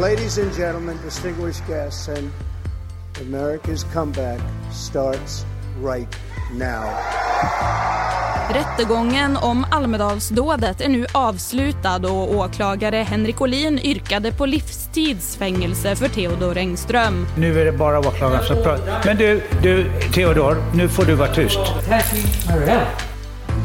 Ladies and gentlemen, distinguished guests, and America's comeback starts right now. Rättegången om Almedalsdådet är nu avslutad och åklagare Henrik Olin yrkade på livstidsfängelse för Theodor Engström. Nu är det bara åklagaren som pratar. Men du, du Theodor, nu får du vara tyst.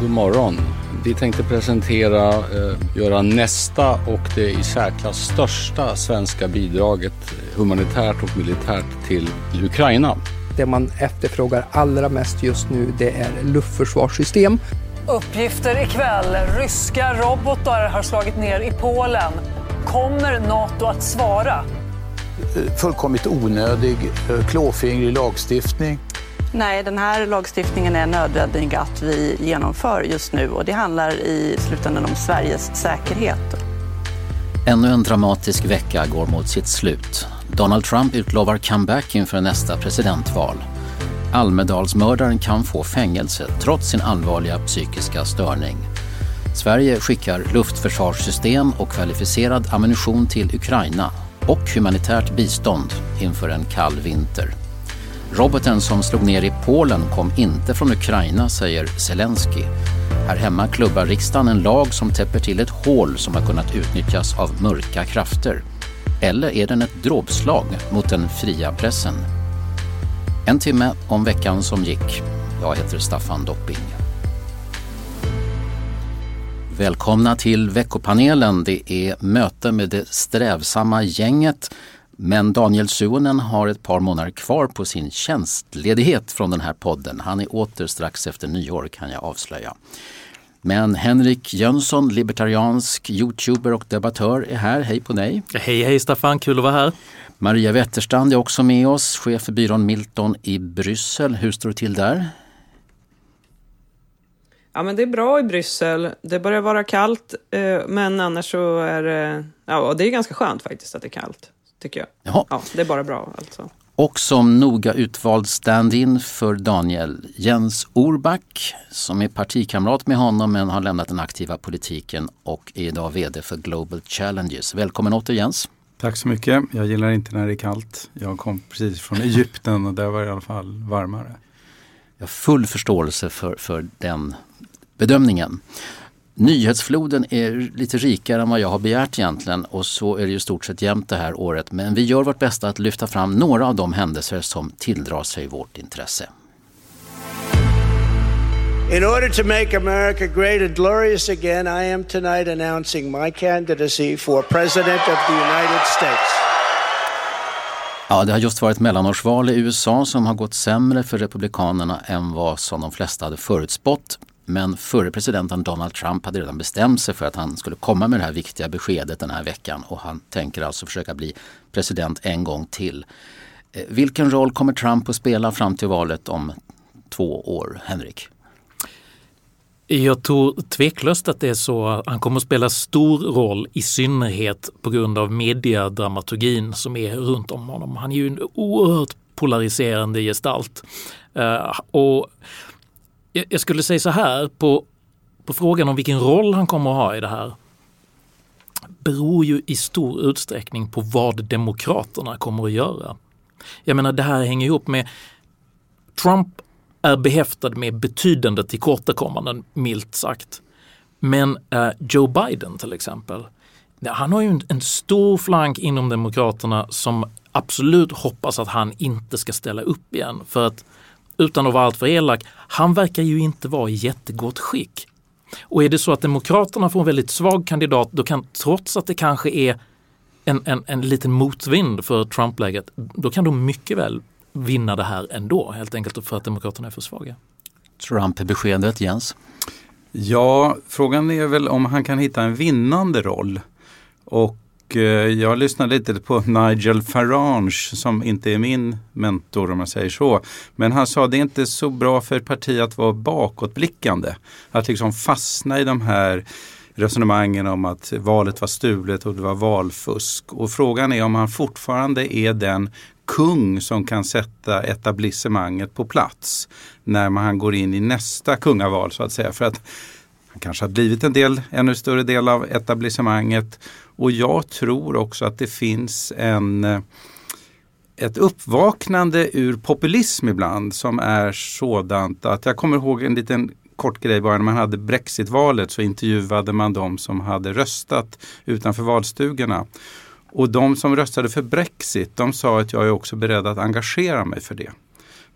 God morgon. Vi tänkte presentera, eh, göra nästa och det i särklass största svenska bidraget humanitärt och militärt till Ukraina. Det man efterfrågar allra mest just nu det är luftförsvarssystem. Uppgifter ikväll. Ryska robotar har slagit ner i Polen. Kommer Nato att svara? Fullkomligt onödig, eh, klåfingrig lagstiftning. Nej, den här lagstiftningen är nödvändig att vi genomför just nu och det handlar i slutändan om Sveriges säkerhet. Ännu en dramatisk vecka går mot sitt slut. Donald Trump utlovar comeback inför nästa presidentval. Almedalsmördaren kan få fängelse trots sin allvarliga psykiska störning. Sverige skickar luftförsvarssystem och kvalificerad ammunition till Ukraina och humanitärt bistånd inför en kall vinter. Roboten som slog ner i Polen kom inte från Ukraina, säger Zelensky. Här hemma klubbar riksdagen en lag som täpper till ett hål som har kunnat utnyttjas av mörka krafter. Eller är den ett dråpslag mot den fria pressen? En timme om veckan som gick. Jag heter Staffan Dopping. Välkomna till veckopanelen. Det är möte med det strävsamma gänget. Men Daniel Suonen har ett par månader kvar på sin tjänstledighet från den här podden. Han är åter strax efter nyår kan jag avslöja. Men Henrik Jönsson, libertariansk youtuber och debattör är här. Hej på dig! Hej hej Staffan, kul att vara här! Maria Wetterstrand är också med oss, chef för byrån Milton i Bryssel. Hur står det till där? Ja men det är bra i Bryssel. Det börjar vara kallt eh, men annars så är det, ja det är ganska skönt faktiskt att det är kallt. Tycker jag. Jaha. Ja, det är bara bra alltså. Och som noga utvald stand-in för Daniel Jens Orback som är partikamrat med honom men har lämnat den aktiva politiken och är idag VD för Global Challenges. Välkommen åter Jens! Tack så mycket. Jag gillar inte när det är kallt. Jag kom precis från Egypten och där var det i alla fall varmare. Jag har full förståelse för, för den bedömningen. Nyhetsfloden är lite rikare än vad jag har begärt egentligen och så är det ju stort sett jämnt det här året. Men vi gör vårt bästa att lyfta fram några av de händelser som tildrar sig vårt intresse. In order to make America great and glorious again, I am tonight announcing my candidacy for President of the United States. Ja, det har just varit mellanårsval i USA som har gått sämre för Republikanerna än vad som de flesta hade förutspått. Men förre presidenten Donald Trump hade redan bestämt sig för att han skulle komma med det här viktiga beskedet den här veckan och han tänker alltså försöka bli president en gång till. Eh, vilken roll kommer Trump att spela fram till valet om två år, Henrik? Jag tror tveklöst att det är så. Han kommer att spela stor roll i synnerhet på grund av mediadramaturgin som är runt om honom. Han är ju en oerhört polariserande gestalt. Uh, och jag skulle säga så här på, på frågan om vilken roll han kommer att ha i det här beror ju i stor utsträckning på vad Demokraterna kommer att göra. Jag menar det här hänger ihop med Trump är behäftad med betydande tillkortakommanden, milt sagt. Men eh, Joe Biden till exempel, han har ju en, en stor flank inom Demokraterna som absolut hoppas att han inte ska ställa upp igen. För att utan att vara alltför elak, han verkar ju inte vara i jättegott skick. Och är det så att Demokraterna får en väldigt svag kandidat, då kan trots att det kanske är en, en, en liten motvind för Trump-läget, då kan de mycket väl vinna det här ändå, helt enkelt för att Demokraterna är för svaga. Trump-beskedet, Jens? Ja, frågan är väl om han kan hitta en vinnande roll. Och Eh, jag lyssnade lite på Nigel Farage som inte är min mentor om man säger så. Men han sa det är inte så bra för ett parti att vara bakåtblickande. Att liksom fastna i de här resonemangen om att valet var stulet och det var valfusk. Och frågan är om han fortfarande är den kung som kan sätta etablissemanget på plats när man går in i nästa kungaval så att säga. För att han kanske har blivit en del, ännu större del av etablissemanget. Och jag tror också att det finns en eh, ett uppvaknande ur populism ibland som är sådant att jag kommer ihåg en liten kort grej bara. När man hade Brexitvalet så intervjuade man de som hade röstat utanför valstugorna. Och de som röstade för Brexit, de sa att jag är också beredd att engagera mig för det.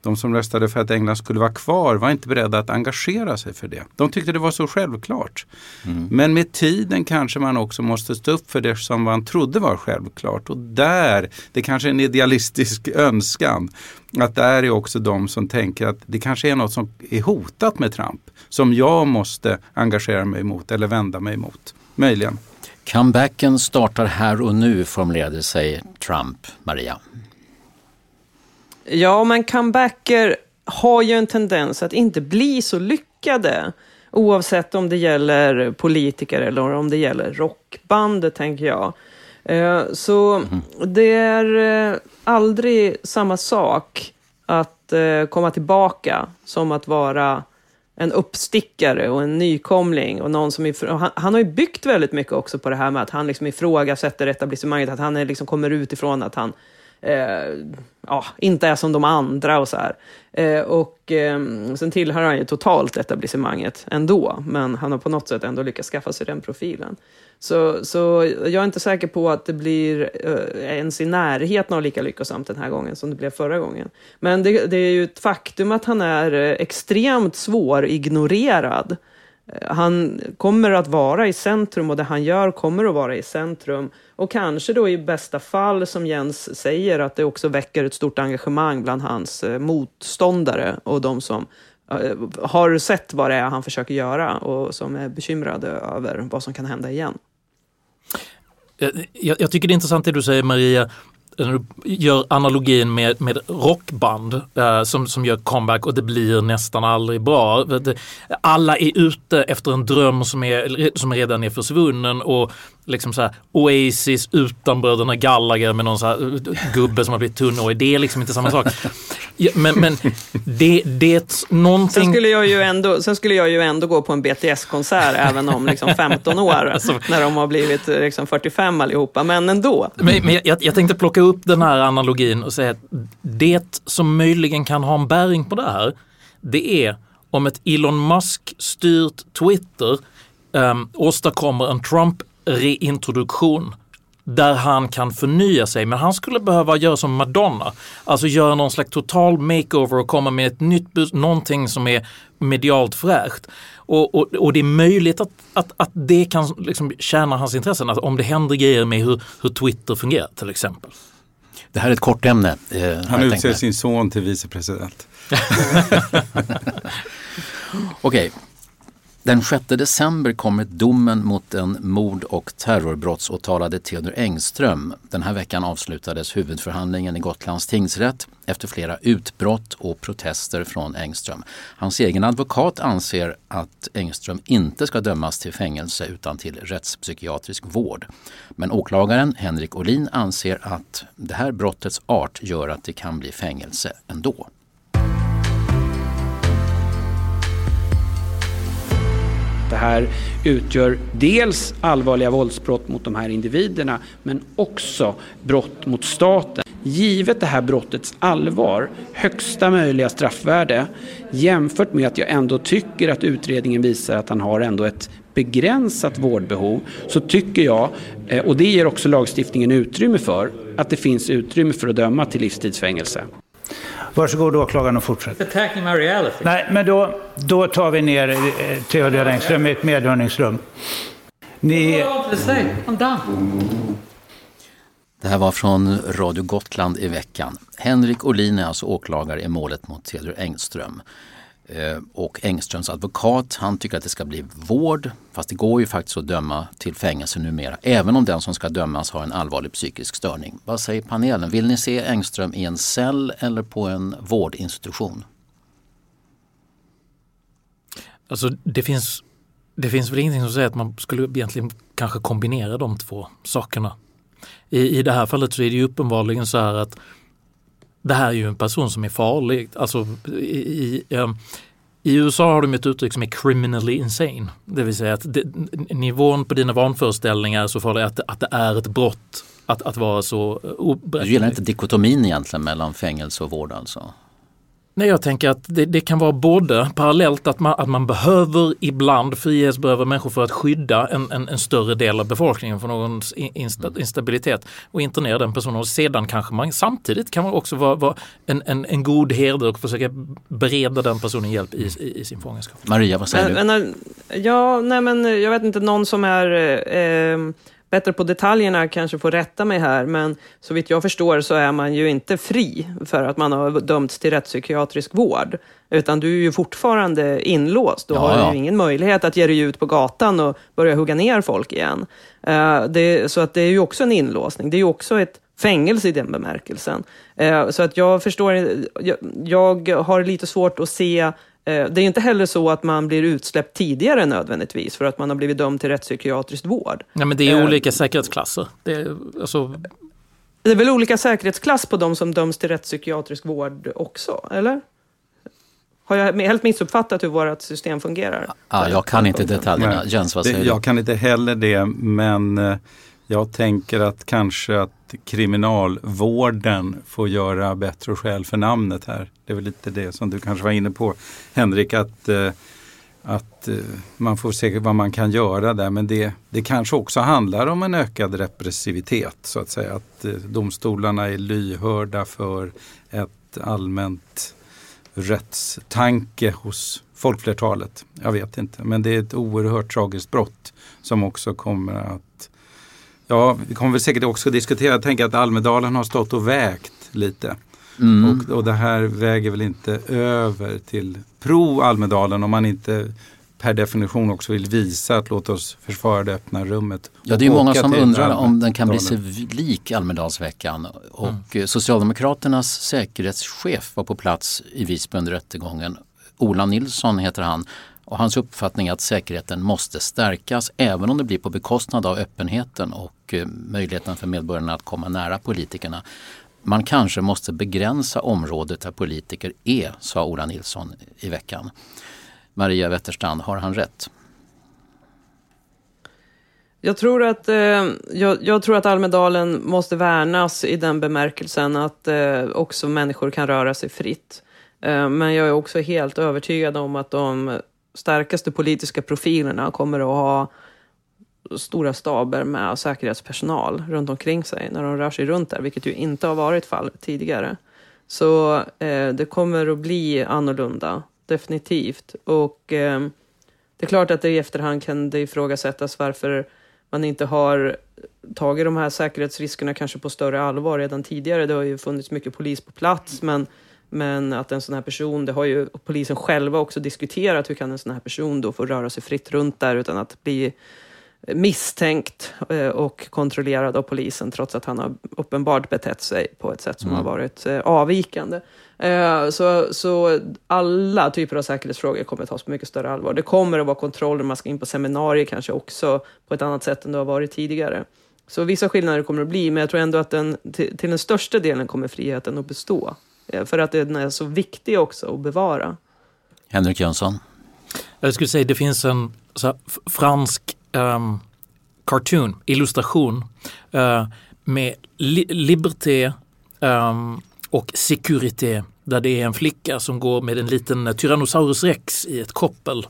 De som röstade för att England skulle vara kvar var inte beredda att engagera sig för det. De tyckte det var så självklart. Mm. Men med tiden kanske man också måste stå upp för det som man trodde var självklart. Och där, det kanske är en idealistisk önskan, att där är också de som tänker att det kanske är något som är hotat med Trump. Som jag måste engagera mig mot eller vända mig mot. Möjligen. Comebacken startar här och nu formulerade sig Trump, Maria. Ja, men comebacker har ju en tendens att inte bli så lyckade. Oavsett om det gäller politiker eller om det gäller rockband, tänker jag. Eh, så mm. det är eh, aldrig samma sak att eh, komma tillbaka som att vara en uppstickare och en nykomling. Och någon som han, han, har ju byggt väldigt mycket också på det här med att han liksom ifrågasätter etablissemanget, att han är liksom kommer utifrån att han Eh, ja, inte är som de andra och så här. Eh, och eh, sen tillhör han ju totalt etablissemanget ändå, men han har på något sätt ändå lyckats skaffa sig den profilen. Så, så jag är inte säker på att det blir eh, ens i närheten av lika lyckosamt den här gången som det blev förra gången. Men det, det är ju ett faktum att han är eh, extremt svårignorerad. Eh, han kommer att vara i centrum och det han gör kommer att vara i centrum. Och kanske då i bästa fall, som Jens säger, att det också väcker ett stort engagemang bland hans eh, motståndare och de som eh, har sett vad det är han försöker göra och som är bekymrade över vad som kan hända igen. Jag, jag tycker det är intressant det du säger Maria, gör analogin med, med rockband eh, som, som gör comeback och det blir nästan aldrig bra. Alla är ute efter en dröm som, är, som redan är försvunnen och liksom så här, Oasis utan bröderna Gallagher med någon så här, gubbe som har blivit tunnhårig. Det är liksom inte samma sak. Ja, men, men det, det är någonting... Sen skulle, jag ju ändå, sen skulle jag ju ändå gå på en BTS-konsert även om liksom 15 år, alltså, när de har blivit liksom 45 allihopa, men ändå. Men, men jag, jag tänkte plocka upp upp den här analogin och säga att det som möjligen kan ha en bäring på det här, det är om ett Elon Musk-styrt Twitter um, åstadkommer en Trump reintroduktion där han kan förnya sig. Men han skulle behöva göra som Madonna, alltså göra någon slags total makeover och komma med ett nytt bus, någonting som är medialt fräscht. Och, och, och, det är möjligt att, att, att det kan liksom tjäna hans intressen, att om det händer grejer med hur, hur Twitter fungerar till exempel. Det här är ett kort ämne. Eh, han utser sin son till vicepresident. Okej, den 6 december kommer domen mot den mord och terrorbrottsåtalade Theodor Engström. Den här veckan avslutades huvudförhandlingen i Gotlands tingsrätt efter flera utbrott och protester från Engström. Hans egen advokat anser att Engström inte ska dömas till fängelse utan till rättspsykiatrisk vård. Men åklagaren Henrik Olin anser att det här brottets art gör att det kan bli fängelse ändå. Det här utgör dels allvarliga våldsbrott mot de här individerna men också brott mot staten. givet det här brottets allvar, högsta möjliga straffvärde, jämfört med att jag ändå tycker att utredningen visar att han har ändå ett begränsat vårdbehov, så tycker jag, eh, och det ger också lagstiftningen utrymme för, att det finns utrymme för att döma till livstidsfängelse. Varsågod åklagaren och fortsätt. Attacking my reality. Nej, men då, då tar vi ner eh, Theodor Engström i ett medhörningsrum. Ni... I'm done. Det här var från Radio Gotland i veckan. Henrik Olin är alltså åklagare i målet mot Theodor Engström. Eh, och Engströms advokat han tycker att det ska bli vård, fast det går ju faktiskt att döma till fängelse numera, även om den som ska dömas har en allvarlig psykisk störning. Vad säger panelen? Vill ni se Engström i en cell eller på en vårdinstitution? Alltså det finns, det finns väl ingenting som säger att man skulle egentligen kanske kombinera de två sakerna. I, I det här fallet så är det ju uppenbarligen så här att det här är ju en person som är farlig. Alltså i, i, ehm, i USA har de ett uttryck som är criminally insane. Det vill säga att det, nivån på dina vanföreställningar är så farlig att, att det är ett brott att, att vara så Du gillar inte dikotomin egentligen mellan fängelse och vård alltså? Nej, jag tänker att det, det, kan vara både parallellt att man, att man behöver ibland frihetsberöva människor för att skydda en, en, en, större del av befolkningen från någon insta, instabilitet och internera den personen. Och sedan kanske man samtidigt kan man också vara, vara en, en, en god herde och försöka bereda den personen hjälp i, i, i sin fångenskap. Maria, vad säger du? Men, ja, nej men jag vet inte, någon som är eh, bättre på detaljerna kanske får rätta mig här, men så vitt jag förstår så är man ju inte fri för att man har dömts till rättspsykiatrisk vård, utan du är ju fortfarande inlåst. Du Ja, har ja. ju ingen möjlighet att ge dig ut på gatan och börja hugga ner folk igen. Eh, det, så att det är ju också en inlåsning. Det är ju också ett fängelse i den bemärkelsen. Eh, så att jag förstår, jag, jag har lite svårt att se det är inte heller så att man blir utsläppt tidigare nödvändigtvis för att man har blivit dömd till rättspsykiatrisk vård. Nej, men det är Eh, olika säkerhetsklasser. Det är, alltså, Det är väl olika säkerhetsklass på de som döms till rättspsykiatrisk vård också, eller? Har jag helt missuppfattat hur vårt system fungerar? Ja, jag kan inte detaljerna. Nej, Jens, vad säger du? Jag kan inte heller det, men eh, jag tänker att kanske att kriminalvården får göra bättre skäl för namnet här. Det är väl lite det som du kanske var inne på, Henrik, att, eh, att eh, man får se vad man kan göra där. Men det, det kanske också handlar om en ökad repressivitet, så att säga. Att eh, domstolarna är lyhörda för ett allmänt rättstanke hos folkflertalet. Jag vet inte, men det är ett oerhört tragiskt brott som också kommer att Ja, vi kommer väl säkert också diskutera. Jag tänker att Almedalen har stått och vägt lite. Mm. Och, och det här väger väl inte över till pro Almedalen om man inte per definition också vill visa att låt oss försvara det öppna rummet. Ja, det är många som undrar om den kan bli sig lik Almedalsveckan. Och eh, Socialdemokraternas säkerhetschef var på plats i Visby under rättegången. Ola Nilsson heter han. Och hans uppfattning är att säkerheten måste stärkas även om det blir på bekostnad av öppenheten och och eh, möjligheten för medborgarna att komma nära politikerna. Man kanske måste begränsa området där politiker är, sa Ola Nilsson i veckan. Maria Wetterstrand, har han rätt? Jag tror att, eh, jag, jag tror att Almedalen måste värnas i den bemärkelsen att eh, också människor kan röra sig fritt. Eh, men jag är också helt övertygad om att de starkaste politiska profilerna kommer att ha stora staber med säkerhetspersonal runt omkring sig när de rör sig runt där, vilket ju inte har varit fallet tidigare. Så eh, det kommer att bli annorlunda, definitivt. Och eh, det är klart att det i efterhand kan det ifrågasättas varför man inte har tagit de här säkerhetsriskerna kanske på större allvar redan tidigare. Det har ju funnits mycket polis på plats, men, men att en sån här person, det har ju polisen själva också diskuterat, hur kan en sån här person då få röra sig fritt runt där utan att bli misstänkt eh, och kontrollerad av polisen trots att han har uppenbart betett sig på ett sätt som Mm. har varit eh, avvikande. Eh, Så, så alla typer av säkerhetsfrågor kommer att tas på mycket större allvar. Det kommer att vara kontroller, man ska in på seminarier kanske också på ett annat sätt än det har varit tidigare. Så vissa skillnader kommer att bli, men jag tror ändå att den, till, till den största delen kommer friheten att bestå. För att den är så viktig också att bevara. Henrik Jönsson? Jag skulle säga det finns en så här, f- fransk um, cartoon, illustration uh, med li liberté, Um, och Security där det är en flicka som går med en liten Tyrannosaurus rex i ett koppel.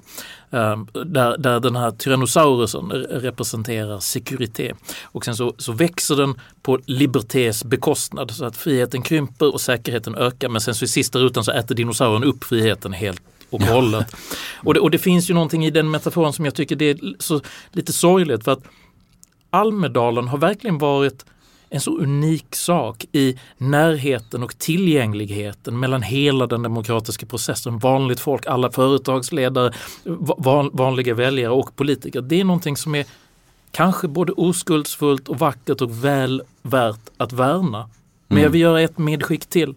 Ehm, där, där den här Tyrannosaurusen representerar Security Och sen så, så växer den på Libertés bekostnad så att friheten krymper och säkerheten ökar men sen så i sista rutan så äter dinosaurien upp friheten helt och hållet. Och, det, och det finns ju någonting i den metaforen som jag tycker det är så lite sorgligt för att Almedalen har verkligen varit en så unik sak i närheten och tillgängligheten mellan hela den demokratiska processen. Vanligt folk, alla företagsledare, vanliga väljare och politiker. Det är någonting som är kanske både oskuldsfullt och vackert och väl värt att värna. Men jag mm. vill göra ett medskick till.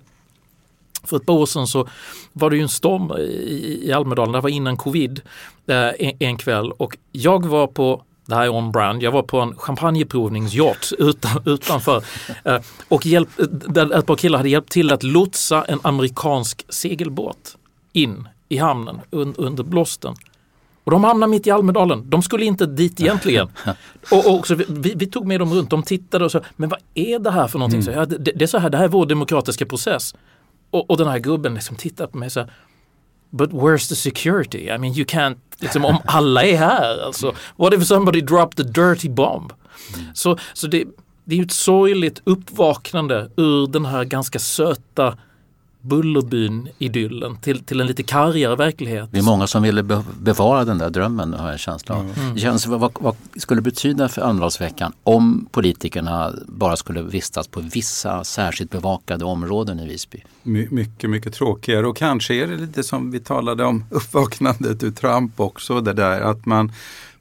För ett par år sedan så var det ju en storm i, i Almedalen, det var innan covid, eh, en, en kväll och jag var på det här är on-brand. Jag var på en champagneprovningsyacht utan, utanför eh, och hjälp, där ett par killar hade hjälpt till att lotsa en amerikansk segelbåt in i hamnen un, under blåsten. Och de hamnade mitt i Almedalen. De skulle inte dit egentligen. och, och också, vi, vi, tog med dem runt, de tittade och sa, men vad är det här för någonting? Mm. Så, det, det, är så här, det här är vår demokratiska process. Och, och den här gubben liksom tittar på mig så här, But where's the security? I mean you can't, liksom om alla är här alltså. What if somebody dropped a dirty bomb? Mm. Så, så det, det är ju ett sorgligt uppvaknande ur den här ganska söta Bullerbyn-idyllen till, till en lite kargare verklighet. Det är många som ville be bevara den där drömmen har jag en känsla av. Mm. Det känns, vad, vad skulle det betyda för Almedalsveckan om politikerna bara skulle vistas på vissa särskilt bevakade områden i Visby? My, mycket, mycket tråkigare och kanske är det lite som vi talade om uppvaknandet ur Trump också, det där att man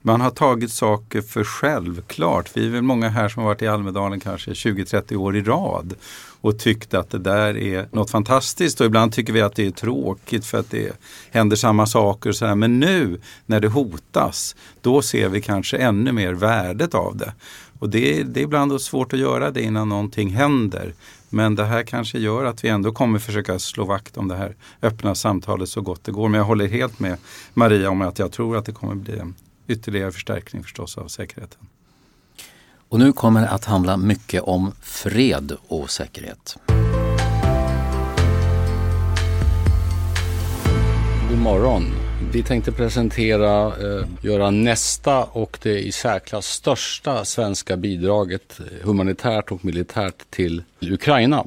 man har tagit saker för självklart. Vi är väl många här som har varit i Almedalen kanske 20-30 år i rad och tyckte att det där är något fantastiskt och ibland tycker vi att det är tråkigt för att det händer samma saker. Och så här. Men nu när det hotas, då ser vi kanske ännu mer värdet av det. Och det, det är ibland svårt att göra det innan någonting händer. Men det här kanske gör att vi ändå kommer försöka slå vakt om det här öppna samtalet så gott det går. Men jag håller helt med Maria om att jag tror att det kommer bli en ytterligare förstärkning förstås av säkerheten. Och nu kommer det att handla mycket om fred och säkerhet. God morgon. Vi tänkte presentera, eh, göra nästa och det i särklass största svenska bidraget eh, humanitärt och militärt till Ukraina.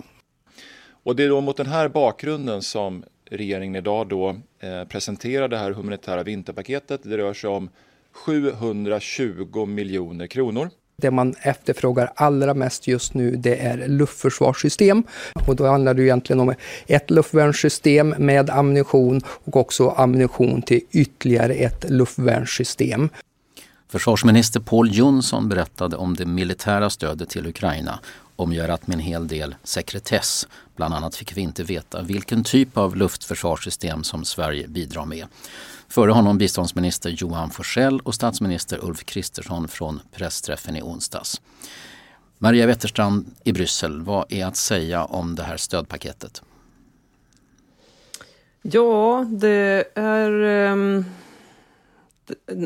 Och det är då mot den här bakgrunden som regeringen idag då eh, presenterar det här humanitära vinterpaketet. Det rör sig om 720 miljoner kronor. Det man efterfrågar allra mest just nu det är luftförsvarssystem. Och då handlar det egentligen om ett luftvärnssystem med ammunition och också ammunition till ytterligare ett luftvärnssystem. Försvarsminister Paul Jonsson berättade om det militära stödet till Ukraina omgärdat med en hel del sekretess. Bland annat fick vi inte veta vilken typ av luftförsvarssystem som Sverige bidrar med. Före honom biståndsminister Johan Forsell och statsminister Ulf Kristersson från pressträffen i onsdags. Maria Wetterstrand i Bryssel, vad är att säga om det här stödpaketet? Ja, det är um,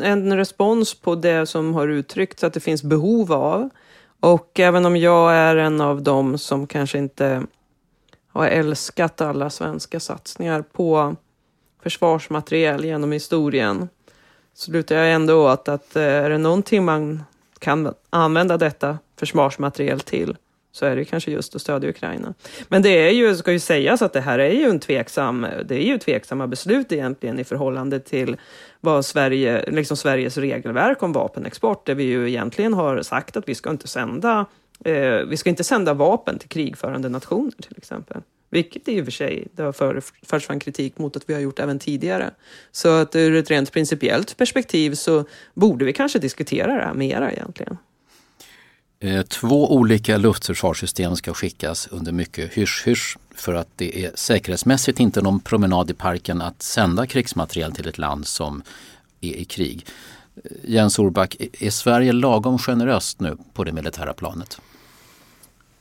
en respons på det som har uttryckts att det finns behov av. Och även om jag är en av dem som kanske inte har älskat alla svenska satsningar på försvarsmateriel genom historien så lutar jag ändå åt att eh, är det någonting man kan använda detta försvarsmateriel till så är det kanske just att stödja Ukraina. Men det är ju, ska ju sägas att det här är ju en tveksam, det är ju tveksamma beslut egentligen i förhållande till vad Sverige, liksom Sveriges regelverk om vapenexport, där vi ju egentligen har sagt att vi ska inte sända, eh, vi ska inte sända vapen till krigförande nationer till exempel. Vilket i och för sig det har förts fram kritik mot att vi har gjort även tidigare. Så att ur ett rent principiellt perspektiv så borde vi kanske diskutera det här mera egentligen. Eh, två olika luftförsvarssystem ska skickas under mycket hysch-hysch för att det är säkerhetsmässigt inte någon promenad i parken att sända krigsmateriel till ett land som är i krig. Eh, Jens Orback, är Sverige lagom generöst nu på det militära planet?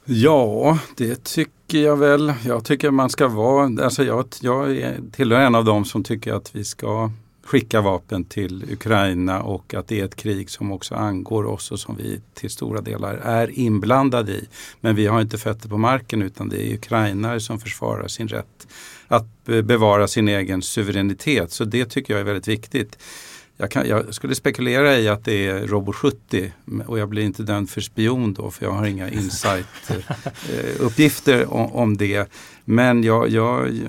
Ja, det tycker jag väl. Jag tycker man ska vara, alltså jag, jag tillhör en av dem som tycker att vi ska skicka vapen till Ukraina och att det är ett krig som också angår oss och som vi till stora delar är inblandade i. Men vi har inte fötter på marken utan det är ukrainare som försvarar sin rätt att bevara sin egen suveränitet. Så det tycker jag är väldigt viktigt. Jag, kan, jag, skulle spekulera i att det är Robot 70 och jag blir inte dömd för spion då för jag har inga insight-uppgifter eh, om, om, det. Men jag, jag,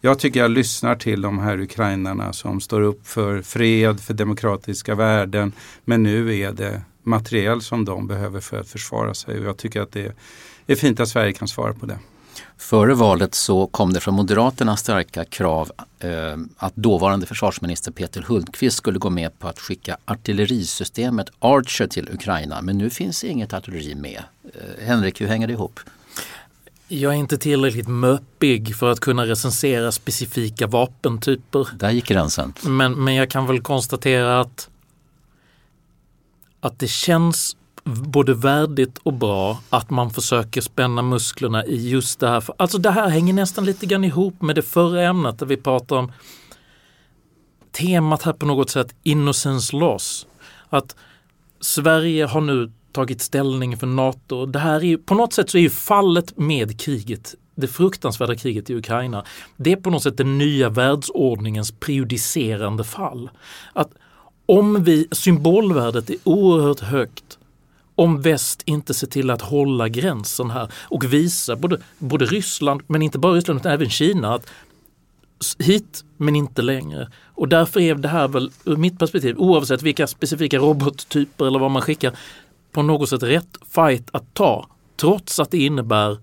jag tycker jag lyssnar till de här ukrainarna som står upp för fred, för demokratiska värden. Men nu är det materiel som de behöver för att försvara sig och jag tycker att det är fint att Sverige kan svara på det. Före valet så kom det från Moderaterna starka krav eh, att dåvarande försvarsminister Peter Hultqvist skulle gå med på att skicka artillerisystemet Archer till Ukraina. Men nu finns inget artilleri med. Eh, Henrik, hur hänger det ihop? Jag är inte tillräckligt möppig för att kunna recensera specifika vapentyper. Där gick gränsen. Men, men jag kan väl konstatera att, att det känns både värdigt och bra att man försöker spänna musklerna i just det här. Alltså det här hänger nästan lite grann ihop med det förra ämnet där vi pratar om temat här på något sätt, innocence loss. Att Sverige har nu tagit ställning för NATO. Det här är på något sätt så är ju fallet med kriget, det fruktansvärda kriget i Ukraina, det är på något sätt den nya världsordningens prejudicerande fall. Att om vi, symbolvärdet är oerhört högt om väst inte ser till att hålla gränsen här och visa både, både Ryssland, men inte bara Ryssland utan även Kina att hit men inte längre. Och därför är det här väl ur mitt perspektiv, oavsett vilka specifika robottyper eller vad man skickar, på något sätt rätt fight att ta. Trots att det innebär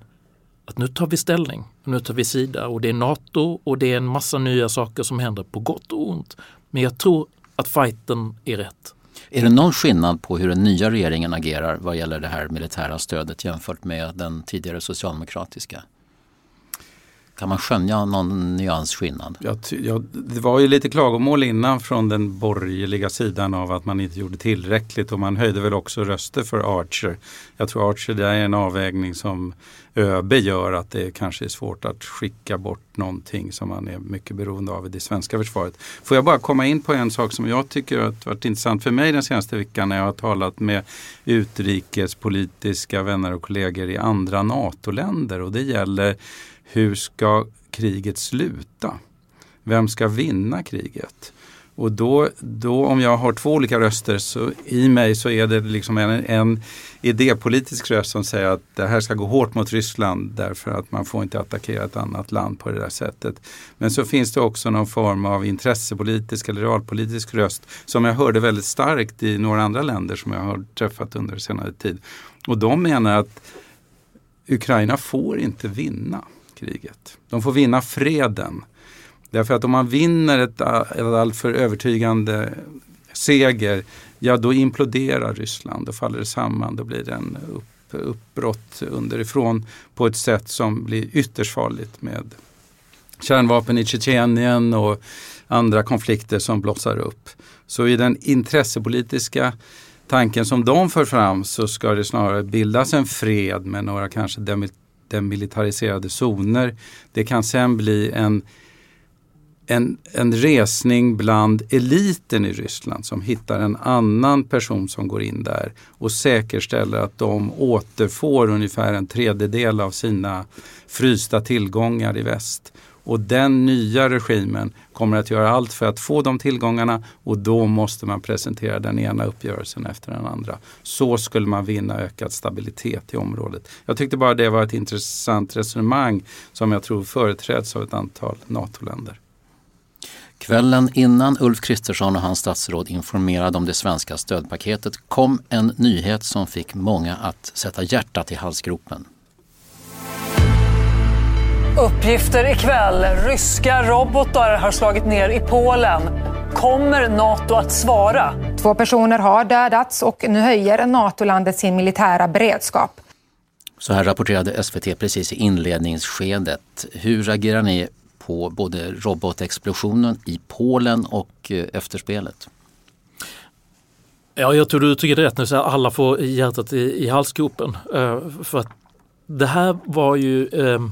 att nu tar vi ställning, nu tar vi sida och det är NATO och det är en massa nya saker som händer på gott och ont. Men jag tror att fighten är rätt. Är det någon skillnad på hur den nya regeringen agerar vad gäller det här militära stödet jämfört med den tidigare socialdemokratiska? Kan man skönja någon nyansskillnad? Ja, ja, det var ju lite klagomål innan från den borgerliga sidan av att man inte gjorde tillräckligt och man höjde väl också röster för Archer. Jag tror Archer det är en avvägning som ÖB gör att det kanske är svårt att skicka bort någonting som man är mycket beroende av i det svenska försvaret. Får jag bara komma in på en sak som jag tycker har varit intressant för mig den senaste veckan när jag har talat med utrikespolitiska vänner och kollegor i andra NATO-länder och det gäller hur ska kriget sluta? Vem ska vinna kriget? Och då, då om jag har två olika röster så i mig så är det liksom en, en idépolitisk röst som säger att det här ska gå hårt mot Ryssland därför att man får inte attackera ett annat land på det där sättet. Men så finns det också någon form av intressepolitisk eller realpolitisk röst som jag hörde väldigt starkt i några andra länder som jag har träffat under senare tid. Och de menar att Ukraina får inte vinna kriget. De får vinna freden. Därför att om man vinner ett, ett alltför övertygande seger, ja då imploderar Ryssland, då faller det samman, då blir det en upp, uppbrott underifrån på ett sätt som blir ytterst farligt med kärnvapen i Tjetjenien och andra konflikter som blossar upp. Så i den intressepolitiska tanken som de för fram så ska det snarare bildas en fred med några kanske demilitariserade zoner. Det kan sen bli en en, en resning bland eliten i Ryssland som hittar en annan person som går in där och säkerställer att de återfår ungefär en tredjedel av sina frysta tillgångar i väst. Och den nya regimen kommer att göra allt för att få de tillgångarna och då måste man presentera den ena uppgörelsen efter den andra. Så skulle man vinna ökad stabilitet i området. Jag tyckte bara det var ett intressant resonemang som jag tror företräds av ett antal NATO-länder. Kvällen innan Ulf Kristersson och hans statsråd informerade om det svenska stödpaketet kom en nyhet som fick många att sätta hjärtat i halsgropen. Uppgifter ikväll. Ryska robotar har slagit ner i Polen. Kommer Nato att svara? Två personer har dödats och nu höjer NATO-landet sin militära beredskap. Så här rapporterade SVT precis i inledningsskedet. Hur reagerar ni på både robotexplosionen i Polen och eh, efterspelet? Ja, jag tror du uttrycker det rätt när du säger att alla får hjärtat i, i halsgropen. Uh, för att det här var ju um...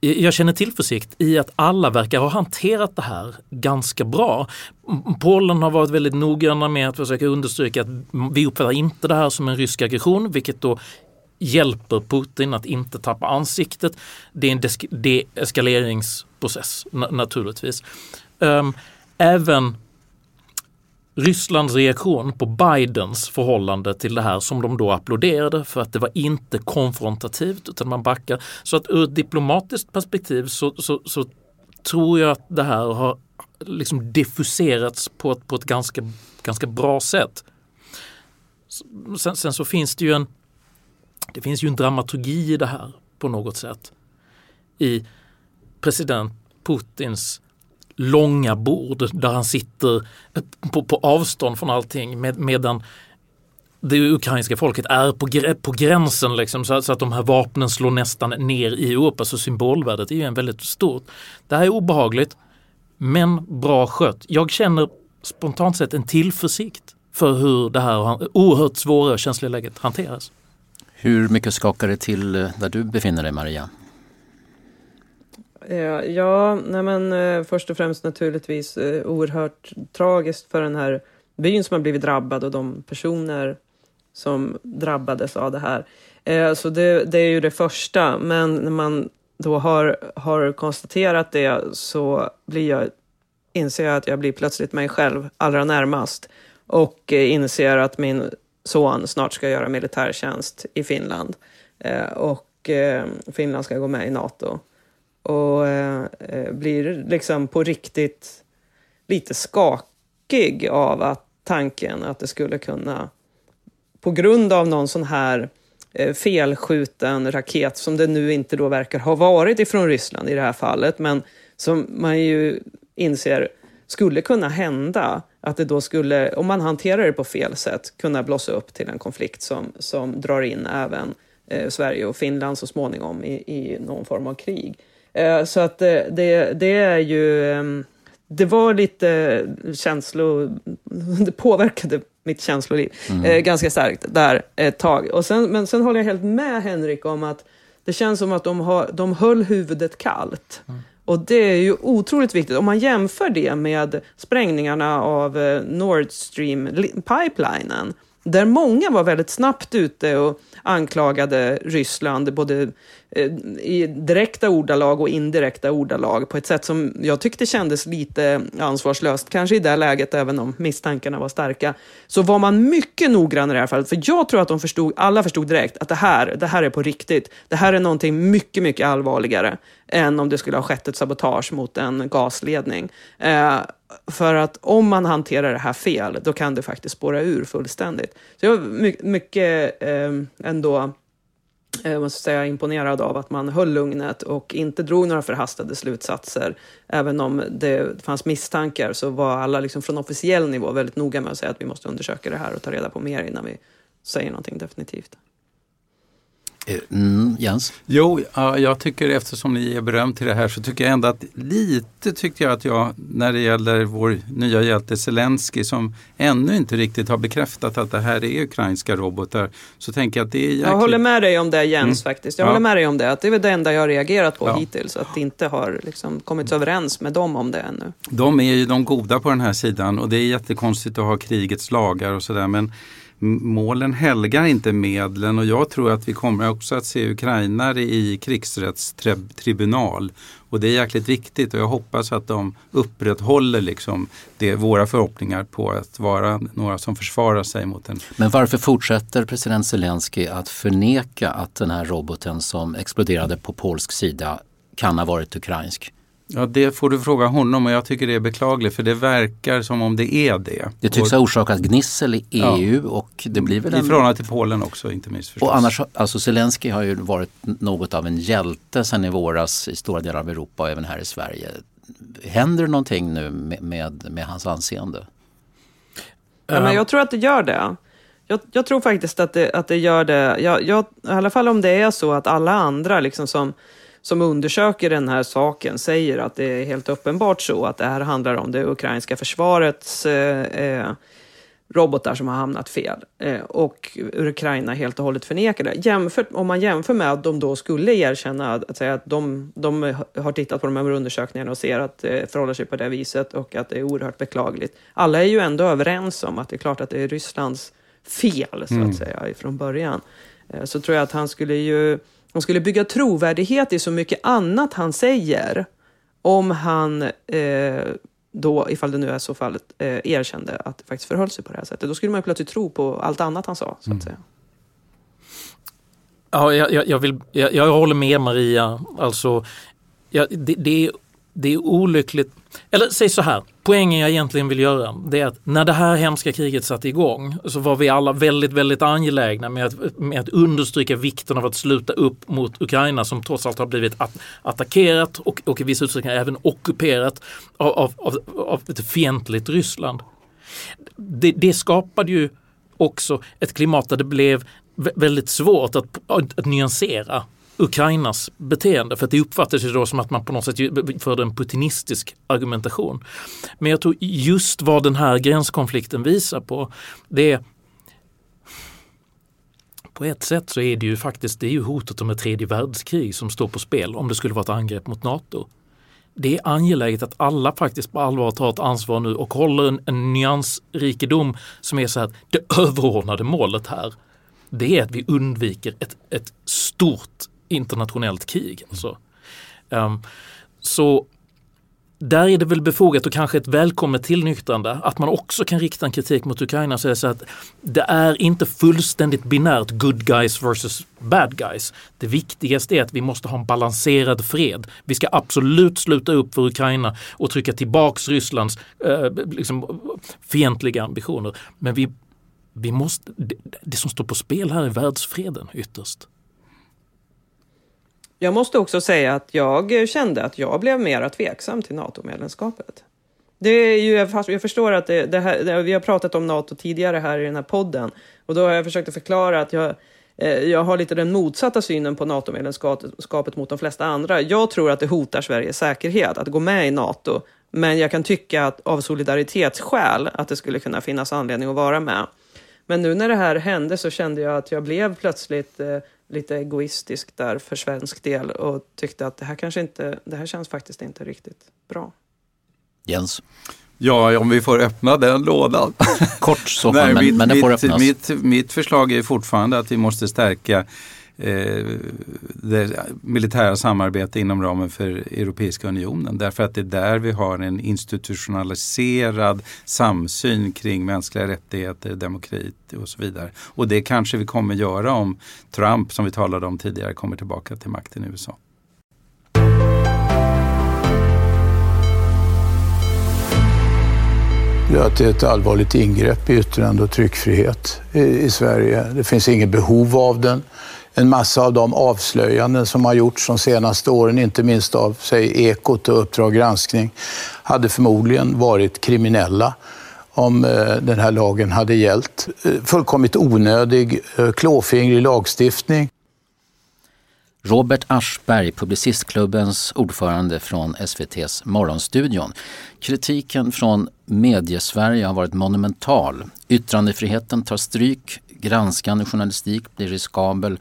jag känner tillförsikt i att alla verkar ha hanterat det här ganska bra. Polen har varit väldigt noggranna med att försöka understryka att vi uppfattar inte det här som en rysk aggression, vilket då hjälper Putin att inte tappa ansiktet. Det är en deeskaleringsprocess naturligtvis. Ehm, även Rysslands reaktion på Bidens förhållande till det här som de då applåderade för att det var inte konfrontativt utan man backar. Så att ur ett diplomatiskt perspektiv så, så, så tror jag att det här har liksom diffuserats på ett, på ett ganska, ganska bra sätt. Sen, sen, så finns det ju en det finns ju en dramaturgi i det här på något sätt. I president Putins långa bord där han sitter på, på avstånd från allting med, medan det ukrainska folket är på, på gränsen liksom, så, så, att de här vapnen slår nästan ner i Europa. Så symbolvärdet är ju en väldigt stort. Det här är obehagligt men bra skött. Jag känner spontant sett en tillförsikt för hur det här oerhört svåra och känsliga läget hanteras. Hur mycket skakar det till där du befinner dig Maria? Eh, ja, nej men eh, först och främst naturligtvis eh, oerhört tragiskt för den här byn som har blivit drabbad och de personer som drabbades av det här. Så det, det är ju det första, men när man då har, har konstaterat det så blir jag, inser jag att jag blir plötsligt mig själv allra närmast och inser att min son snart ska göra militärtjänst i Finland. Och Finland ska gå med i Nato. Och eh, eh, blir liksom på riktigt lite skakig av att tanken att det skulle kunna, på grund av någon sån här eh, felskjuten raket, som det nu inte då verkar ha varit ifrån Ryssland i det här fallet, men som man ju inser skulle kunna hända, att det då skulle, om man hanterar det på fel sätt, kunna blossa upp till en konflikt som, som drar in även eh, Sverige och Finland så småningom i, i någon form av krig. Eh, så att eh, det, det är ju, ehm, det var lite känslo, det påverkade mitt känsloliv mm. Eh, ganska starkt där ett tag. Och sen, men sen håller jag helt med Henrik om att det känns som att de, har, de höll huvudet kallt. Mm. Och det är ju otroligt viktigt. Om man jämför det med sprängningarna av Nord Stream-pipelinen, där många var väldigt snabbt ute och anklagade Ryssland både eh, i direkta ordalag och indirekta ordalag på ett sätt som jag tyckte kändes lite ansvarslöst, kanske i det läget, även om misstankarna var starka, så var man mycket noggrann i det här fallet. För jag tror att de förstod, alla förstod direkt att det här, det här är på riktigt. Det här är någonting mycket, mycket allvarligare än om det skulle ha skett ett sabotage mot en gasledning. Eh, för att om man hanterar det här fel, då kan det faktiskt spåra ur fullständigt. Så jag var mycket ehm, eh, ändå jag måste säga imponerad av att man höll lugnet och inte drog några förhastade slutsatser. Även om det fanns misstankar så var alla liksom från officiell nivå väldigt noga med att säga att vi måste undersöka det här och ta reda på mer innan vi säger någonting definitivt. Eh, mm, Jens? Jo, jag tycker eftersom ni ger beröm till det här så tycker jag ändå att lite tyckte jag att jag när det gäller vår nya hjälte Zelensky som ännu inte riktigt har bekräftat att det här är ukrainska robotar. Så tänker jag att det är jäkligt... Jag håller med dig om det Jens mm. faktiskt. Jag ja. håller med dig om det. Att det är väl det enda jag har reagerat på ja. hittills. Att det inte har liksom kommit överens med dem om det ännu. De är ju de goda på den här sidan och det är jättekonstigt att ha krigets lagar och sådär. Men målen helgar inte medlen och jag tror att vi kommer också att se ukrainare i krigsrättstribunal. Och det är jäkligt viktigt och jag hoppas att de upprätthåller liksom det, våra förhoppningar på att vara några som försvarar sig mot en... Men varför fortsätter president Zelensky att förneka att den här roboten som exploderade på polsk sida kan ha varit ukrainsk? Ja, det får du fråga honom och jag tycker det är beklagligt för det verkar som om det är det. Det tycks ha orsakat gnissel i EU ja. och det blir väl en... I förhållande till Polen också inte minst. Förstås. Och annars, alltså Zelensky har ju varit något av en hjälte sedan i våras i stora delar av Europa och även här i Sverige. Händer det någonting nu med, med, med hans anseende? Ja, men jag tror att det gör det. Jag, jag tror faktiskt att det, att det gör det. Jag, jag, I alla fall om det är så att alla andra liksom som som undersöker den här saken säger att det är helt uppenbart så att det här handlar om det ukrainska försvarets eh, eh, robotar som har hamnat fel. Eh, och Ukraina helt och hållet förnekar det. Jämfört, om man jämför med att de då skulle erkänna att, säga att de, de har tittat på de här undersökningarna och ser att det förhåller sig på det viset och att det är oerhört beklagligt. Alla är ju ändå överens om att det är klart att det är Rysslands fel, så att mm. säga, från början. Eh, så tror jag att han skulle ju han skulle bygga trovärdighet i så mycket annat han säger om han eh, då, ifall det nu är så fallet, eh, erkände att det faktiskt förhöll sig på det här sättet. Då skulle man plötsligt tro på allt annat han sa, så att mm. säga. Ja, jag, jag, vill, jag, jag håller med Maria. Alltså, ja, det, det, är, det är olyckligt eller säg så här, poängen jag egentligen vill göra det är att när det här hemska kriget satte igång så var vi alla väldigt, väldigt angelägna med att, med att understryka vikten av att sluta upp mot Ukraina som trots allt har blivit att, attackerat och, och i viss utsträckning även ockuperat av, av, av, av ett fientligt Ryssland. Det, det skapade ju också ett klimat där det blev väldigt svårt att, att, att nyansera Ukrainas beteende. För att det uppfattades ju då som att man på något sätt förde en putinistisk argumentation. Men jag tror just vad den här gränskonflikten visar på det är på ett sätt så är det ju faktiskt det är ju hotet om ett tredje världskrig som står på spel om det skulle vara ett angrepp mot NATO. Det är angeläget att alla faktiskt på allvar tar ett ansvar nu och håller en, en nyansrikedom som är så att det överordnade målet här det är att vi undviker ett, ett stort internationellt krig. Alltså. Um, så där är det väl befogat och kanske ett välkommet tillnyktrande att man också kan rikta en kritik mot Ukraina och säga så att det är inte fullständigt binärt good guys versus bad guys. Det viktigaste är att vi måste ha en balanserad fred. Vi ska absolut sluta upp för Ukraina och trycka tillbaks Rysslands eh, liksom, fientliga ambitioner. Men vi, vi måste, det, det som står på spel här är världsfreden ytterst. Jag måste också säga att jag kände att jag blev mer tveksam till NATO-medlemskapet. Det är ju, jag förstår att det, det här, vi har pratat om NATO tidigare här i den här podden och då har jag försökt att förklara att jag, eh, jag har lite den motsatta synen på NATO-medlemskapet mot de flesta andra. Jag tror att det hotar Sveriges säkerhet att gå med i NATO, men jag kan tycka att av solidaritetsskäl att det skulle kunna finnas anledning att vara med. Men nu när det här hände så kände jag att jag blev plötsligt eh, lite egoistisk där för svensk del och tyckte att det här kanske inte, det här känns faktiskt inte riktigt bra. Jens? Ja, om vi får öppna den lådan. Kort så fall, men, mitt, men den får öppnas. Mitt, mitt förslag är fortfarande att vi måste stärka eh, det militära samarbete inom ramen för Europeiska unionen. Därför att det är där vi har en institutionaliserad samsyn kring mänskliga rättigheter, demokrati och så vidare. Och det kanske vi kommer göra om Trump, som vi talade om tidigare, kommer tillbaka till makten i USA. att det är ett allvarligt ingrepp i yttrande och tryckfrihet i, i Sverige. Det finns inget behov av den en massa av de avslöjanden som har gjorts de senaste åren, inte minst av säg, Ekot och Uppdrag granskning, hade förmodligen varit kriminella om eh, den här lagen hade gällt. Eh, fullkomligt onödig, eh, klåfingrig lagstiftning. Robert Aschberg, Publicistklubbens ordförande från SVTs Morgonstudion. Kritiken från Mediesverige har varit monumental. Yttrandefriheten tar stryk, granskande journalistik blir riskabel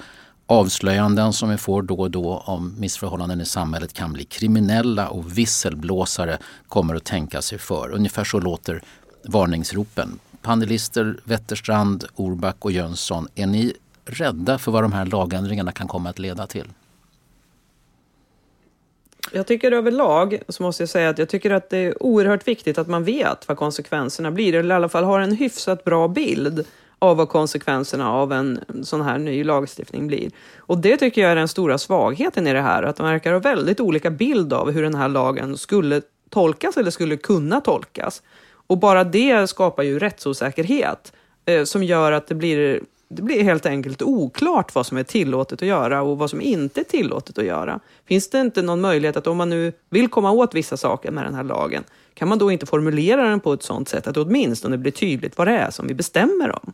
Avslöjanden som vi får då och då om missförhållanden i samhället kan bli kriminella och visselblåsare kommer att tänka sig för. Ungefär så låter varningsropen Panelister Wetterstrand, Orback och Jönsson, är ni rädda för vad de här lagändringarna kan komma att leda till? Jag tycker överlag så måste jag säga att jag tycker att det är oerhört viktigt att man vet vad konsekvenserna blir, eller i alla fall har en hyfsat bra bild av vad konsekvenserna av en sån här ny lagstiftning blir. Och det tycker jag är den stora svagheten i det här, att de verkar ha väldigt olika bild av hur den här lagen skulle tolkas eller skulle kunna tolkas. Och bara det skapar ju rättsosäkerhet eh, som gör att det blir det blir helt enkelt oklart vad som är tillåtet att göra och vad som inte är tillåtet att göra. Finns det inte någon möjlighet att om man nu vill komma åt vissa saker med den här lagen, kan man då inte formulera den på ett sådant sätt att det åtminstone blir tydligt vad det är som vi bestämmer om?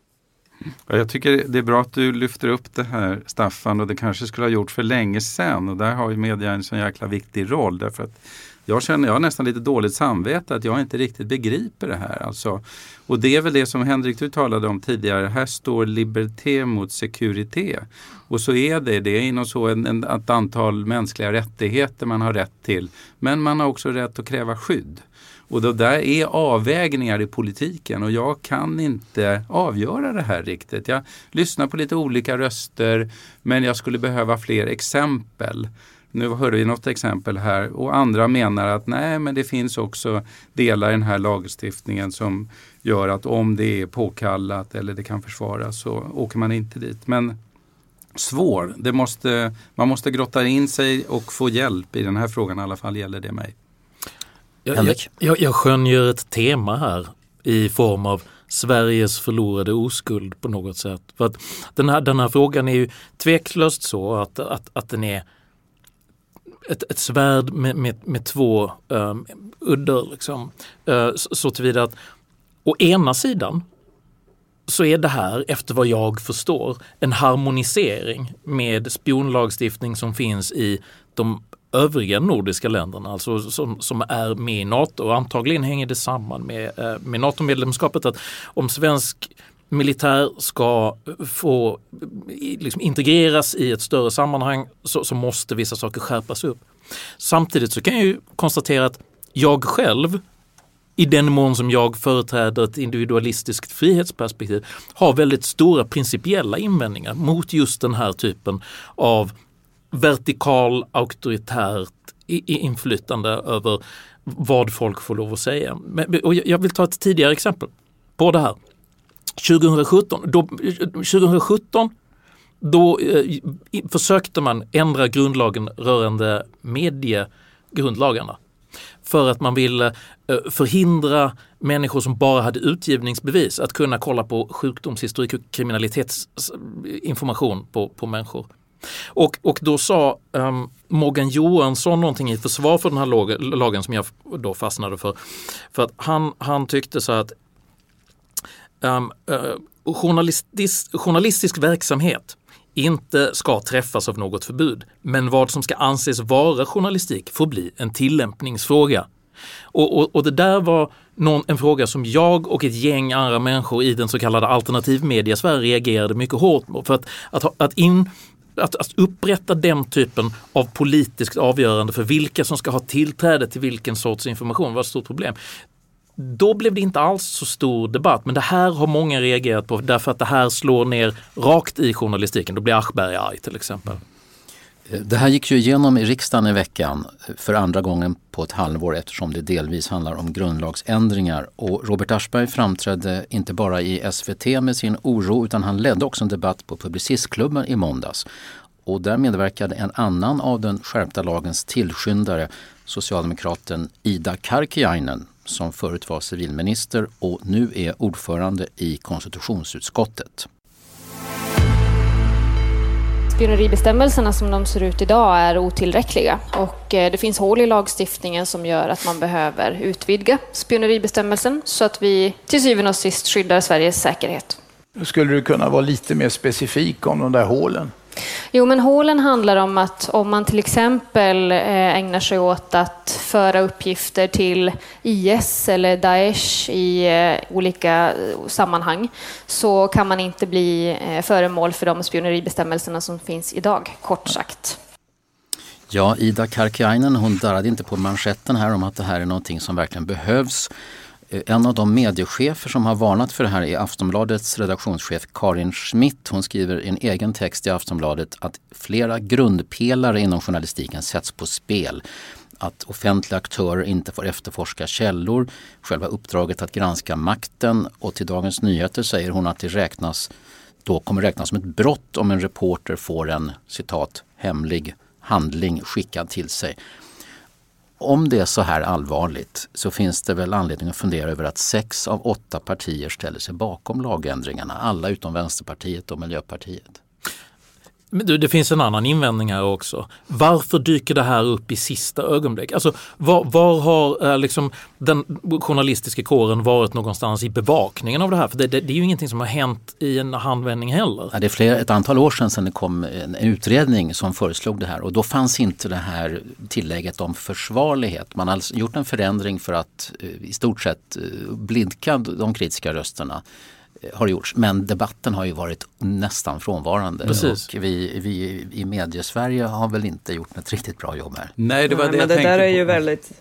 Jag tycker det är bra att du lyfter upp det här Staffan och det kanske skulle ha gjort för länge sedan och där har ju media en så jäkla viktig roll därför att jag känner, jag har nästan lite dåligt samvete att jag inte riktigt begriper det här. Alltså. Och det är väl det som Henrik du talade om tidigare, här står liberté mot securité. Och så är det, det är inom så en, en, ett antal mänskliga rättigheter man har rätt till. Men man har också rätt att kräva skydd. Och det där är avvägningar i politiken och jag kan inte avgöra det här riktigt. Jag lyssnar på lite olika röster men jag skulle behöva fler exempel. Nu hörde vi något exempel här och andra menar att nej men det finns också delar i den här lagstiftningen som gör att om det är påkallat eller det kan försvaras så åker man inte dit. Men svår, det måste, man måste grotta in sig och få hjälp i den här frågan i alla fall gäller det mig. Jag, jag, jag, jag skönjer ett tema här i form av Sveriges förlorade oskuld på något sätt. För att den, här, den här frågan är ju tveklöst så att, att, att den är ett, ett svärd med, med, med två um, udder. Liksom. Uh, så, så tillvida att å ena sidan så är det här, efter vad jag förstår, en harmonisering med spionlagstiftning som finns i de övriga nordiska länderna, alltså som, som är med i NATO. Och antagligen hänger det samman med, eh, med NATO-medlemskapet att om svensk militär ska få liksom, integreras i ett större sammanhang så, så, måste vissa saker skärpas upp. Samtidigt så kan jag ju konstatera att jag själv i den mån som jag företräder ett individualistiskt frihetsperspektiv har väldigt stora principiella invändningar mot just den här typen av vertikal auktoritärt inflytande över vad folk får lov att säga. Och jag vill ta ett tidigare exempel på det här. 2017, då, 2017 då eh, försökte man ändra grundlagen rörande mediegrundlagarna för att man ville eh, förhindra människor som bara hade utgivningsbevis att kunna kolla på sjukdomshistorik och kriminalitetsinformation eh, på, på människor. Och, och då sa um, Morgan Johansson någonting i försvar för den här lagen som jag då fastnade för. För att han, han tyckte så att ehm, eh, um, uh, journalistisk, journalistisk verksamhet inte ska träffas av något förbud. Men vad som ska anses vara journalistik får bli en tillämpningsfråga. Och, och, och det där var någon, en fråga som jag och ett gäng andra människor i den så kallade alternativmedia-Sverige reagerade mycket hårt mot. För att, att, att in, att, att upprätta den typen av politiskt avgörande för vilka som ska ha tillträde till vilken sorts information var ett stort problem. Då blev det inte alls så stor debatt, men det här har många reagerat på därför att det här slår ner rakt i journalistiken. Då blir Aschberg arg till exempel. Eh, det här gick ju igenom i riksdagen i veckan eh, för andra gången på ett halvår eftersom det delvis handlar om grundlagsändringar. Och Robert Aschberg framträdde inte bara i SVT med sin oro utan han ledde också en debatt på Publicistklubben i måndags. Och där medverkade en annan av den skärpta lagens tillskyndare, socialdemokraten Ida Karkiainen som förut var civilminister och nu är ordförande i konstitutionsutskottet. Spioneribestämmelserna som de ser ut idag är otillräckliga och eh, det finns hål i lagstiftningen som gör att man behöver utvidga spioneribestämmelsen så att vi till syvende och sist skyddar Sveriges säkerhet. Skulle du kunna vara lite mer specifik om de där hålen? Jo, men hålen handlar om att om man till exempel eh, ägnar sig åt att föra uppgifter till IS eller Daesh i eh, olika eh, sammanhang så kan man inte bli föremål för de spioneribestämmelserna som finns idag, kort sagt. Ja, Ida Karkiainen hon darrade inte på manschetten här om att det här är någonting som verkligen behövs. Eh, en av de mediechefer som har varnat för det här är Aftonbladets redaktionschef Karin Schmidt. Hon skriver i en egen text i Aftonbladet att flera grundpelare inom journalistiken sätts på spel att offentliga aktörer inte får efterforska källor, själva uppdraget att granska makten och till Dagens Nyheter säger hon att det räknas, då kommer räknas som ett brott om en reporter får en citat hemlig handling skickad till sig. Om det är så här allvarligt så finns det väl anledning att fundera över att sex av åtta partier ställer sig bakom lagändringarna. Alla utom Vänsterpartiet och Miljöpartiet. Men du, det finns en annan invändning här också. Varför dyker det här upp i sista ögonblick? Alltså, var, var har eh, liksom, den journalistiska kåren varit någonstans i bevakningen av det här? För det, det, det är ju ingenting som har hänt i en handvändning heller. Ja, det är flera, ett antal år sedan, sedan det kom en utredning som föreslog det här och då fanns inte det här tillägget om försvarlighet. Man har alltså gjort en förändring för att eh, i stort sett eh, blidka de kritiska rösterna har gjorts. Men debatten har ju varit nästan frånvarande. Precis. Och vi, vi i mediesverige har väl inte gjort ett riktigt bra jobb här. Nej, det var Nej, det men jag det där tänkte är ju på. väldigt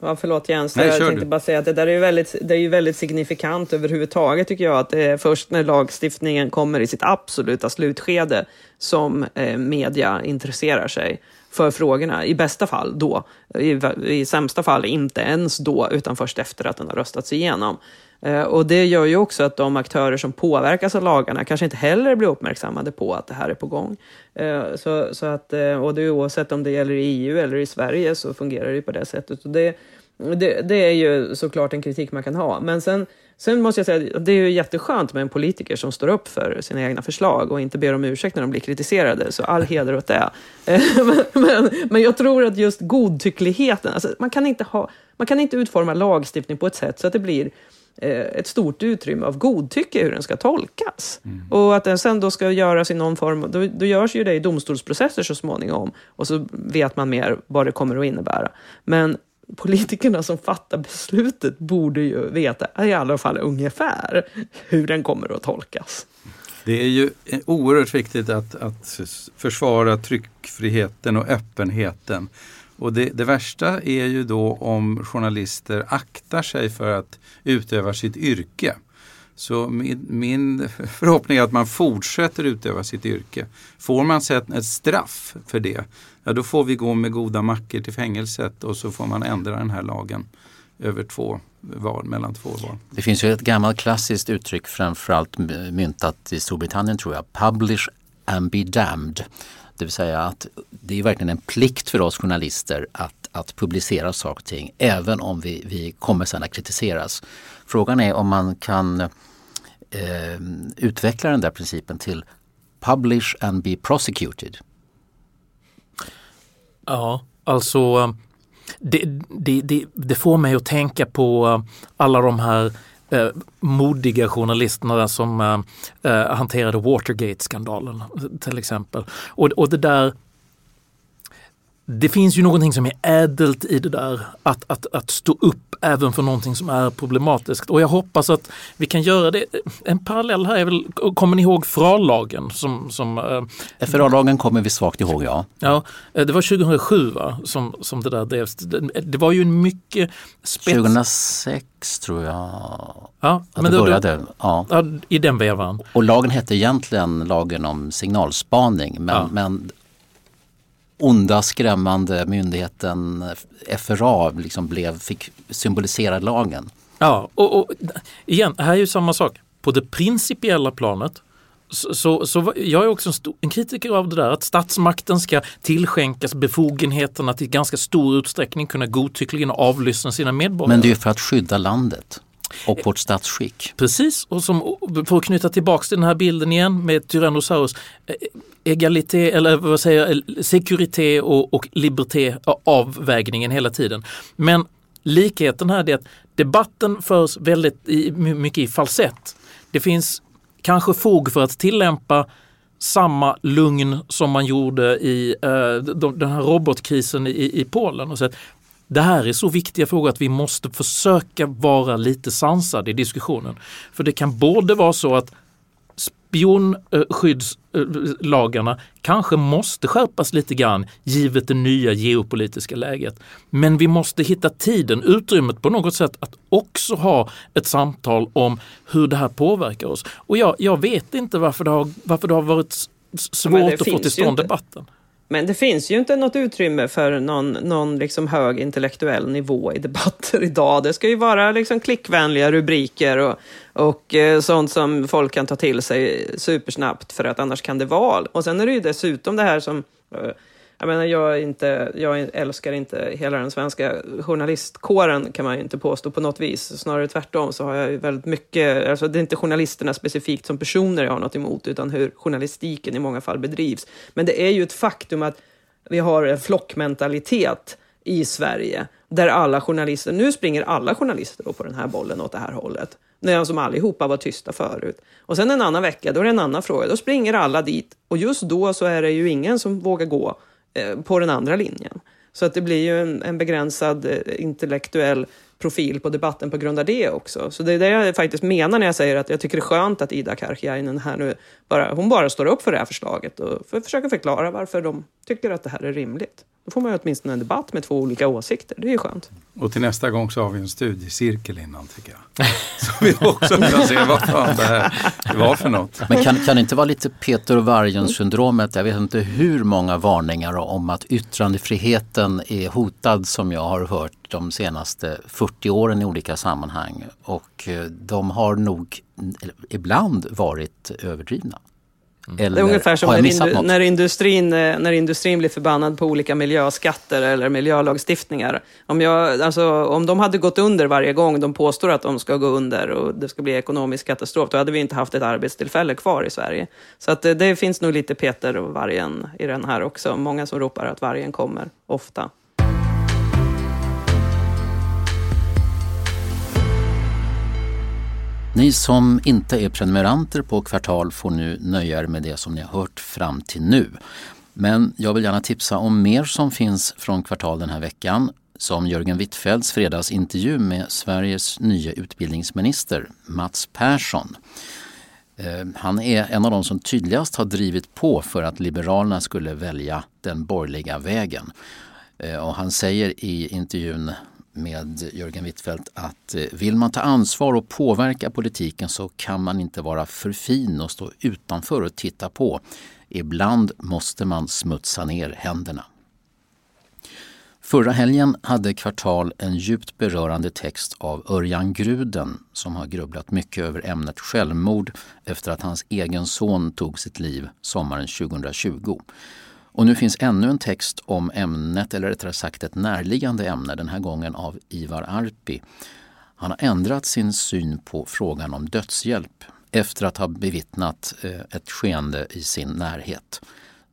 Ja, förlåt Jens, Nej, jag tänkte du. bara säga att det där är ju väldigt, det är ju väldigt signifikant överhuvudtaget tycker jag att det är först när lagstiftningen kommer i sitt absoluta slutskede som eh, media intresserar sig för frågorna. I bästa fall då, i, i sämsta fall inte ens då, utan först efter att den har röstats igenom. Eh, och det gör ju också att de aktörer som påverkas av lagarna kanske inte heller blir uppmärksammade på att det här är på gång. Eh, så, så att, eh, och det är oavsett om det gäller i EU eller i Sverige så fungerar det ju på det sättet. Och det, det, det är ju såklart en kritik man kan ha. Men sen, sen måste jag säga att det är ju jätteskönt med en politiker som står upp för sina egna förslag och inte ber om ursäkt när de blir kritiserade. Så all heder åt det. Men, men, men jag tror att just godtyckligheten, alltså man, kan inte ha, man kan inte utforma lagstiftning på ett sätt så att det blir ett stort utrymme av godtycke hur den ska tolkas. Och att den sen då ska göras i någon form, då, då görs ju det i domstolsprocesser så småningom och så vet man mer vad det kommer att innebära. Men politikerna som fattar beslutet borde ju veta, i alla fall ungefär, hur den kommer att tolkas. Det är ju oerhört viktigt att, att försvara tryckfriheten och öppenheten. Och det, det värsta är ju då om journalister aktar sig för att utöva sitt yrke. Så min, min förhoppning är att man fortsätter utöva sitt yrke. Får man sett ett straff för det, ja då får vi gå med goda mackor till fängelset och så får man ändra den här lagen över två val, mellan två val. Det finns ju ett gammalt klassiskt uttryck framförallt myntat i Storbritannien tror jag, publish and be damned. Det vill säga att det är verkligen en plikt för oss journalister att, att publicera saker och ting även om vi, vi kommer sen att kritiseras. Frågan är om man kan eh, utveckla den där principen till publish and be prosecuted. Ja, alltså eh, det, det, det, det får mig att tänka på eh, alla de här eh, modiga journalisterna som eh, eh, hanterade Watergate-skandalen till exempel. Och, och det där det finns ju någonting som är ädelt i det där att, att, att stå upp även för någonting som är problematiskt. Och jag hoppas att vi kan göra det. En parallell här är väl, kommer ni ihåg FRA-lagen? Som, som, eh, FRA-lagen kommer vi svagt ihåg, ja. Ja, eh, det var 2007 va? Som, som det där drevs. Det, det var ju en mycket spets... 2006 tror jag ja, att men det då- började. Ja. Ja, I den vevan. Och lagen hette egentligen lagen om signalspaning men, Ja. men onda skrämmande myndigheten FRA liksom blev, fick symbolisera lagen. Ja, och, och igen, här är ju samma sak. På det principiella planet så, så, så jag är också en, stor, en kritiker av det där att statsmakten ska tillskänkas befogenheten att i ganska stor utsträckning kunna godtyckligen avlyssna sina medborgare. Men det är ju för att skydda landet och vårt statsskick. Precis, och som, för att knyta tillbaks till den här bilden igen med Tyrannosaurus. Eh, egalité, eller vad säger jag, sekurité och, och liberté, avvägningen hela tiden. Men likheten här är att debatten förs väldigt i, mycket i falsett. Det finns kanske fog för att tillämpa samma lugn som man gjorde i eh, de, den här robotkrisen i, i Polen. Och så att det här är så viktiga frågor att vi måste försöka vara lite sansade i diskussionen. För det kan både vara så att spionskyddslagarna kanske måste skärpas lite grann givet det nya geopolitiska läget. Men vi måste hitta tiden, utrymmet på något sätt att också ha ett samtal om hur det här påverkar oss. Och jag, jag vet inte varför det har, varför det har varit svårt att få till stånd debatten. Men det finns ju inte något utrymme för någon, någon liksom hög intellektuell nivå i debatter idag. Det ska ju vara liksom klickvänliga rubriker och, och eh, sånt som folk kan ta till sig supersnabbt för att annars kan det vara. Och sen är det ju dessutom det här som eh, jag menar, jag, inte, jag älskar inte hela den svenska journalistkåren kan man ju inte påstå på något vis. Snarare tvärtom så har jag ju väldigt mycket, alltså det är inte journalisterna specifikt som personer jag har något emot, utan hur journalistiken i många fall bedrivs. Men det är ju ett faktum att vi har en flockmentalitet i Sverige där alla journalister, nu springer alla journalister på den här bollen åt det här hållet. När som allihopa var tysta förut. Och sen en annan vecka, då är det en annan fråga. Då springer alla dit och just då så är det ju ingen som vågar gå Eh, på den andra linjen. Så att det blir ju en, en begränsad eh, intellektuell profil på debatten på grund av det också. Så det är det jag faktiskt menar när jag säger att jag tycker det är skönt att Ida Karkiainen här nu bara, hon bara står upp för det här förslaget och för, försöker förklara varför de tycker att det här är rimligt. Då får man ju åtminstone en debatt med två olika åsikter. Det är ju skönt. Och till nästa gång så har vi en studiecirkel innan tycker jag. Så vi också kan se vad fan det här var för något. Men kan, kan det inte vara lite Peter och vargen-syndromet? Jag vet inte hur många varningar om att yttrandefriheten är hotad som jag har hört de senaste 40 åren i olika sammanhang. Och eh, de har nog ibland varit överdrivna. Eller det är ungefär som när, indu när, industrin, eh, när industrin blir förbannad på olika miljöskatter eller miljölagstiftningar. Om, jag, alltså, om de hade gått under varje gång de påstår att de ska gå under och det ska bli ekonomisk katastrof, då hade vi inte haft ett arbetstillfälle kvar i Sverige. Så att det, eh, det finns nog lite Peter och vargen i den här också. Många som ropar att vargen kommer, ofta. Ni som inte är prenumeranter på Kvartal får nu nöja er med det som ni har hört fram till nu. Men jag vill gärna tipsa om mer som finns från Kvartal den här veckan. Som Jörgen Wittfeldts fredagsintervju med Sveriges nya utbildningsminister Mats Persson. Eh, han är en av de som tydligast har drivit på för att Liberalerna skulle välja den borgerliga vägen. Eh, och han säger i intervjun med Jörgen Wittfeldt att eh, vill man ta ansvar och påverka politiken så kan man inte vara för fin och stå utanför och titta på. Ibland måste man smutsa ner händerna. Förra helgen hade Kvartal en djupt berörande text av Örjan Gruden som har grubblat mycket över ämnet självmord efter att hans egen son tog sitt liv sommaren 2020. Och nu finns ännu en text om ämnet, eller rättare sagt ett närliggande ämne, den här gången av Ivar Arpi. Han har ändrat sin syn på frågan om dödshjälp efter att ha bevittnat eh, ett skeende i sin närhet.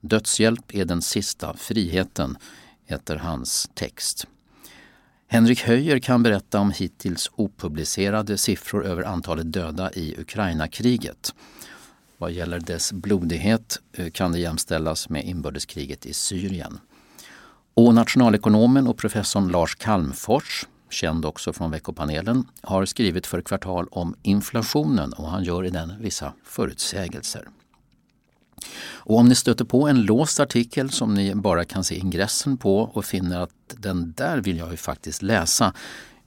Dödshjälp är den sista friheten, heter hans text. Henrik Höjer kan berätta om hittills opublicerade siffror över antalet döda i Ukraina-kriget. Vad gäller dess blodighet eh, kan det jämställas med inbördeskriget i Syrien. Och nationalekonomen och professorn Lars Kalmfors, känd också från veckopanelen, har skrivit för Kvartal om inflationen och han gör i den vissa förutsägelser. Och om ni stöter på en låst artikel som ni bara kan se ingressen på och finner att den där vill jag ju faktiskt läsa,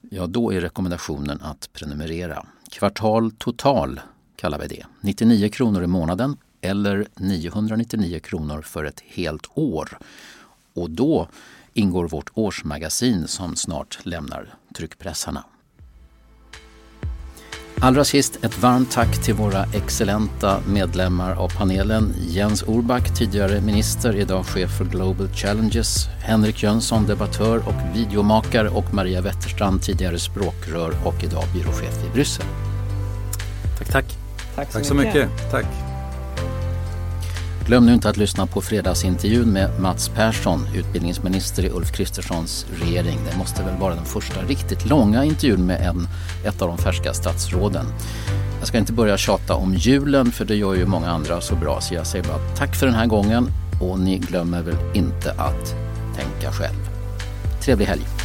ja då är rekommendationen att prenumerera. Kvartal Total kallar vi det. 99 kronor i månaden eller 999 kronor för ett helt år. Och då ingår vårt årsmagasin som snart lämnar tryckpressarna. Allra sist ett varmt tack till våra excellenta medlemmar av panelen. Jens Orback, tidigare minister, idag chef för Global Challenges. Henrik Jönsson, debattör och videomakare och Maria Wetterstrand, tidigare språkrör och idag byråchef i Bryssel. Tack, tack. Tack så, Tack så mycket. mycket. Tack. Glöm nu inte att lyssna på fredagsintervjun med Mats Persson, utbildningsminister i Ulf Kristerssons regering. Det måste väl vara den första riktigt långa intervjun med en, ett av de färska statsråden. Jag ska inte börja tjata om julen för det gör ju många andra så bra så jag säger bara tack för den här gången och ni glömmer väl inte att tänka själv. Trevlig helg!